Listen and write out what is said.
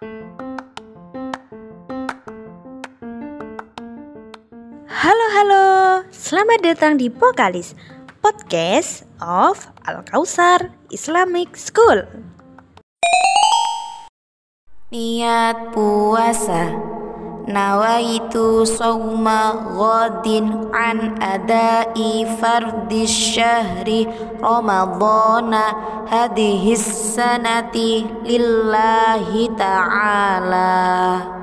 Halo halo, selamat datang di Pokalis Podcast of Al Kausar Islamic School. Niat puasa نويت صوم غد عن أداء فرد الشهر رمضان. هذه السنة لله تعالى.